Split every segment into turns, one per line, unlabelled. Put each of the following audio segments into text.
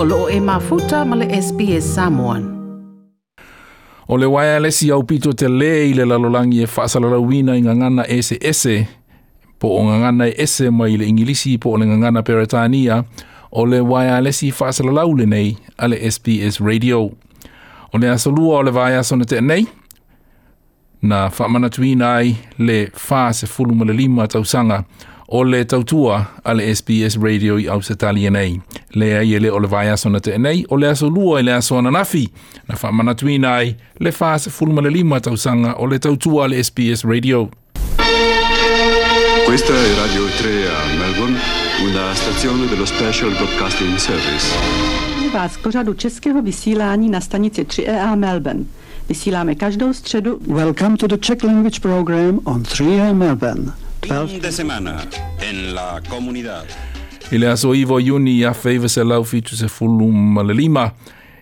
o loo e mafuta ma le SPS Samoan.
O le waia lesi au pito te le i le lalolangi e whaasalalawina i ngangana ese ese, po o ngangana e ese mai le ingilisi po o le ngangana peretania, o le waia lesi whaasalalau le nei a le SPS Radio. O le asolua o le waia sona te nei, na whaamanatuina ai le wha se fulu ma le lima tausanga, o le tautua a le SBS Radio i au nei. Le ai ele o le vai aso na te nei, o le aso lua i le aso ana nafi. Na wha manatuina ai, le wha se fulma le lima tausanga o le tautua a le SBS Radio.
Questa è Radio 3 a Melbourne, una stazione dello Special Broadcasting Service.
vás k pořadu českého vysílání na stanici 3EA Melbourne. Vysíláme každou středu.
Welcome to the Czech language program on 3 Melbourne.
Fin de semana en la comunidad.
I le aso iwo iuni a feiva se lau fitu se fulu ma le lima.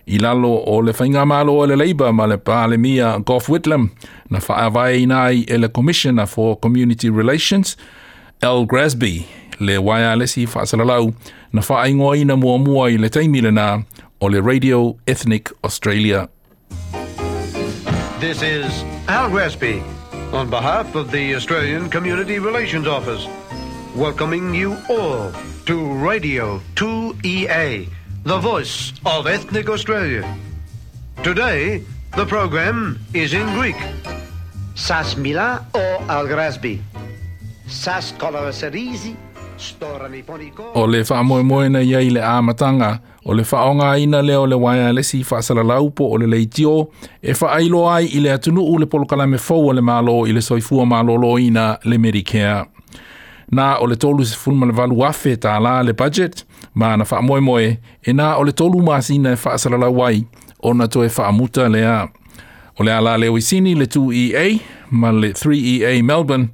I lalo o le whainga malo o le leiba ma le pāle mia Gough Whitlam na whaawai nai e le Commissioner for Community Relations, Al Grasby, le waia lesi whaasalalau na whaingoa ina mua mua i le teimile na o le Radio Ethnic Australia.
This is Al Grasby on behalf of the Australian Community Relations Office, welcoming you all to Radio 2EA, the voice of ethnic Australia. Today, the program is in Greek.
Σας μιλά ο Αλγράσμπη. Σας κολαβασερίζει στο ραδιοφωνικό...
O le whaamoemoe na iai le āmatanga, o le whaonga ina leo le waia lesi whaasalalau po o le leitio, e whaailo ai i le atunu u le polokalame fau o le malo i le soifua malolo ina le Medicare. Na o le tolu se fulma le valu afe tā la le budget, ma na whaamoemoe, e na o le tolu masina e sala wai o na to e le lea. O le ala le isini le 2EA, ma le 3EA Melbourne,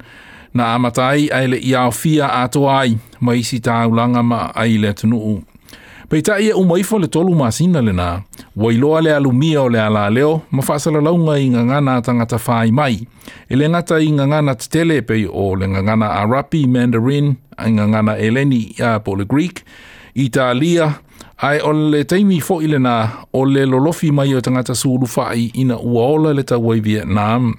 na amatai ai le iao fia atoa ai, ma isi tāulanga ma ai le tunuu. Pei ta ia umaifo le tolu masina le nā, wailoa le alumia o le ala leo, ma whaasala launga i ngangana tangata whai mai. E le ngata i ngangana te pei o le ngangana Arapi, Mandarin, i ngangana Eleni a po le Greek, Italia, ai o le teimi fo i le nā, o le lolofi mai o tangata suru whai ina uaola le tawai Vietnam.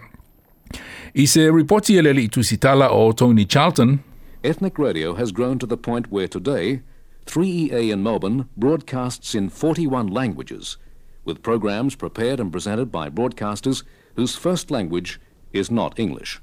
I se reporti ele li tusitala o Tony Charlton,
Ethnic radio has grown to the point where today 3EA in Melbourne broadcasts in 41 languages, with programs prepared and presented by broadcasters whose first language is not English.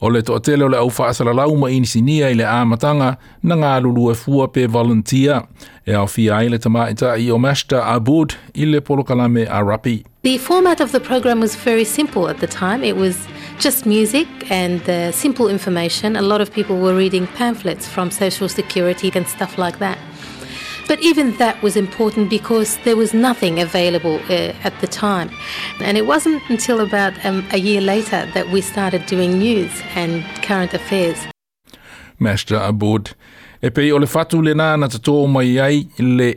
O le toʻatele o le au whaasalalau ma inisinia i le āmatanga na ngā lulu e fua pe volunteer e au fia ai le tamaita i o Mashta Abud i le polokalame a Rapi.
The format of the program was very simple at the time. It was just music and uh, simple information. A lot of people were reading pamphlets from Social Security and stuff like that. But even that was important because there was nothing available uh, at the time. And it wasn't until about um, a year later that we started doing news and current affairs.
Mashta Abud. E pei o le fatu le nā na te mai ai le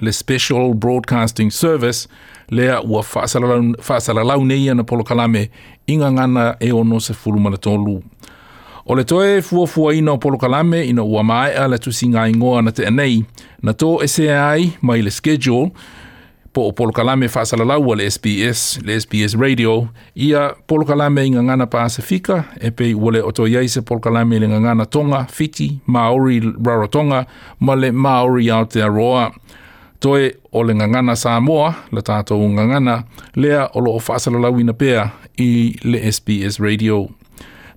le Special Broadcasting Service, lea ua faasalalau nei ana polokalame inga ngana e ono se fulumana tolu. O le toe fua ina o polokalame ina ua mai le tusi ngā ingoa na te anei, na tō e ai mai le schedule, po o polokalame whaasalalau le SBS, le SBS Radio, ia polokalame i ngana Pasifika, e pei ua le to iai se polokalame le ngana Tonga, Fiti, Maori, Rarotonga, ma le Maori Aotearoa. Toe o le ngangana Samoa, le tātou ngangana, lea o lo o whaasalalau pēa i le SBS Radio.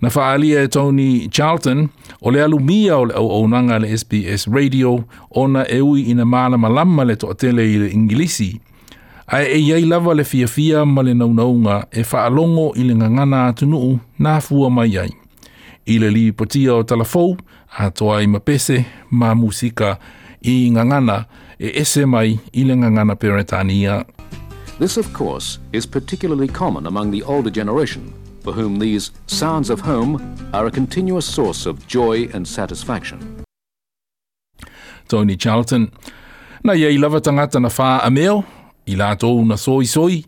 Na whaalia e Tony Charlton, o le alumia o le au aunanga le SBS Radio, ona e ui ina māla malama le toatele i le Ingilisi. Ai e iei lava le fia fia ma le naunaunga e whaalongo i le ngangana atunuu nā fua mai ai. I le li potia o talafou, a toa i mapese, ma musika i ngangana e ese mai i le ngangana peretania.
This, of course, is particularly common among the older generation, for whom these sounds of home are a continuous source of joy and satisfaction.
Tony Charlton. Na iei lava tangata na wha a meo, i lātou na soi soi,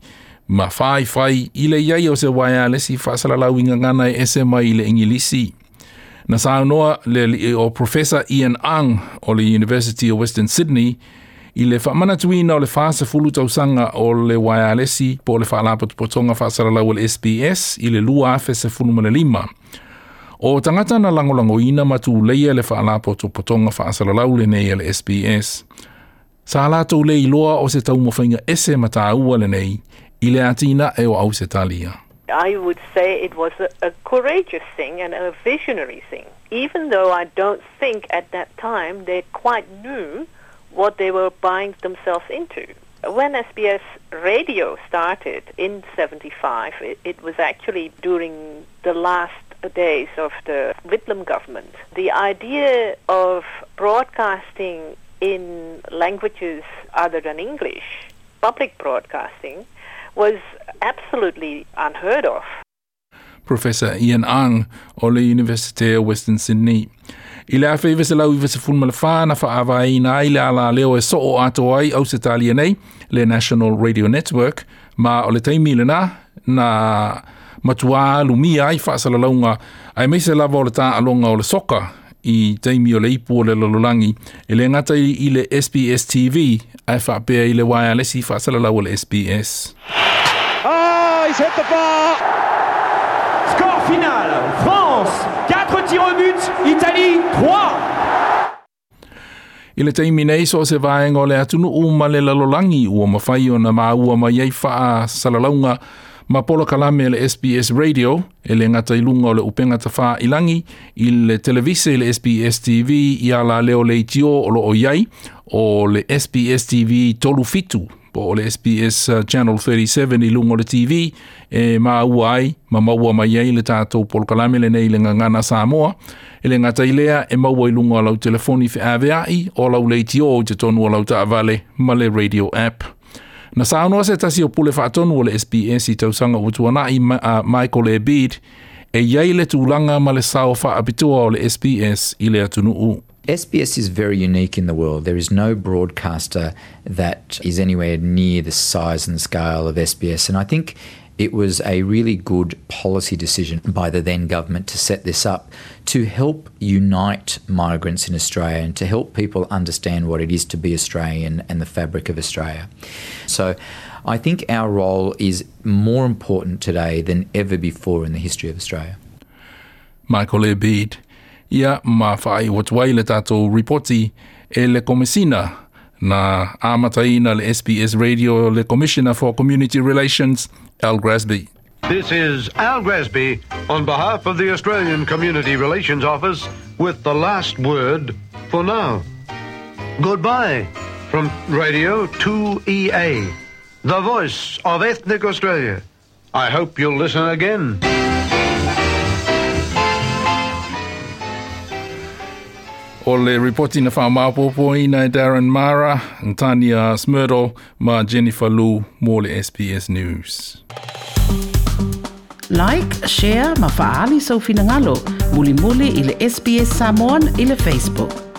ma whai whai i le iei o se waia lesi whasalalau inga ngana e ese mai i le ingilisi. Na saunoa le li o Professor Ian Ang o le University of Western Sydney I le whamanatuina o le whaasa fulu tausanga o le waialesi po le whaalapat potonga whaasaralau o le SBS i le lua afe se fulu mana lima. O tangata na langolango ina matu leia le whaalapat potonga whaasaralau le nei le SBS. Sa lātou le iloa o se tau mawhainga ese mata ua le nei, i le atina e o au se talia.
I would say it was a, a courageous thing and a visionary thing, even though I don't think at that time they quite knew what they were buying themselves into. When SBS radio started in 75, it, it was actually during the last days of the Whitlam government. The idea of broadcasting in languages other than English, public broadcasting, was absolutely unheard of.
Professor Ian Ang o University of Western Sydney. I le awhi vese lau i vese fulma le whāna wha awa i nā i le ala leo e so o ato ai au se talia nei, le National Radio Network, ma o le taimi le nā, na matua lumia i ai whaasala launga, ai meise lava o le tā alonga o le soka, i taimi o le ipu le lololangi, e le ngata i le SBS TV, ai whaapea i le wirelessi whaasala lau o le SBS.
Oh, he's hit the bar! Score final, France, 4 tirs au but, Italie, 3!
I le teimi nei so se vaenga o le atunu u ma le lalolangi ua mawhai o na maua ma iei wha salalaunga ma polo kalame le SBS Radio e le ngata ilunga o le upenga ta wha ilangi i le televise le SBS TV i ala leo le itio o lo o o le SBS TV tolu fitu po o le SBS Channel 37 i o le TV e ma ua ai ma maua mai ai le tātou polo kalame le nei le ngangana Samoa e le ngata ilea e maua i o lau telefoni fi aweai o lau le itio o te tonu o lau ta avale ma le radio app. Na sa anua se tasi o pule whaatonu o le SBS i tausanga o tuana i Michael. Bede e iei le tūlanga ma le sao wha apitua o le SBS i le atunu u.
SBS is very unique in the world. There is no broadcaster that is anywhere near the size and scale of SBS. And I think it was a really good policy decision by the then government to set this up to help unite migrants in Australia and to help people understand what it is to be Australian and the fabric of Australia. So I think our role is more important today than ever before in the history of Australia.
Michael E. Bede. ia ma whaai o tuai le tātou e le komisina na amataina le SBS Radio le Commissioner for Community Relations, Al Grasby.
This is Al Grasby on behalf of the Australian Community Relations Office with the last word for now. Goodbye from Radio 2EA, the voice of ethnic Australia. I hope you'll listen again.
O le reporti na whaamapopo ina e Darren Mara, Tania Smurdle, ma Jennifer Lu, mo le SBS News.
Like, share, ma faali sau muli muli i le SBS Samoan i le Facebook.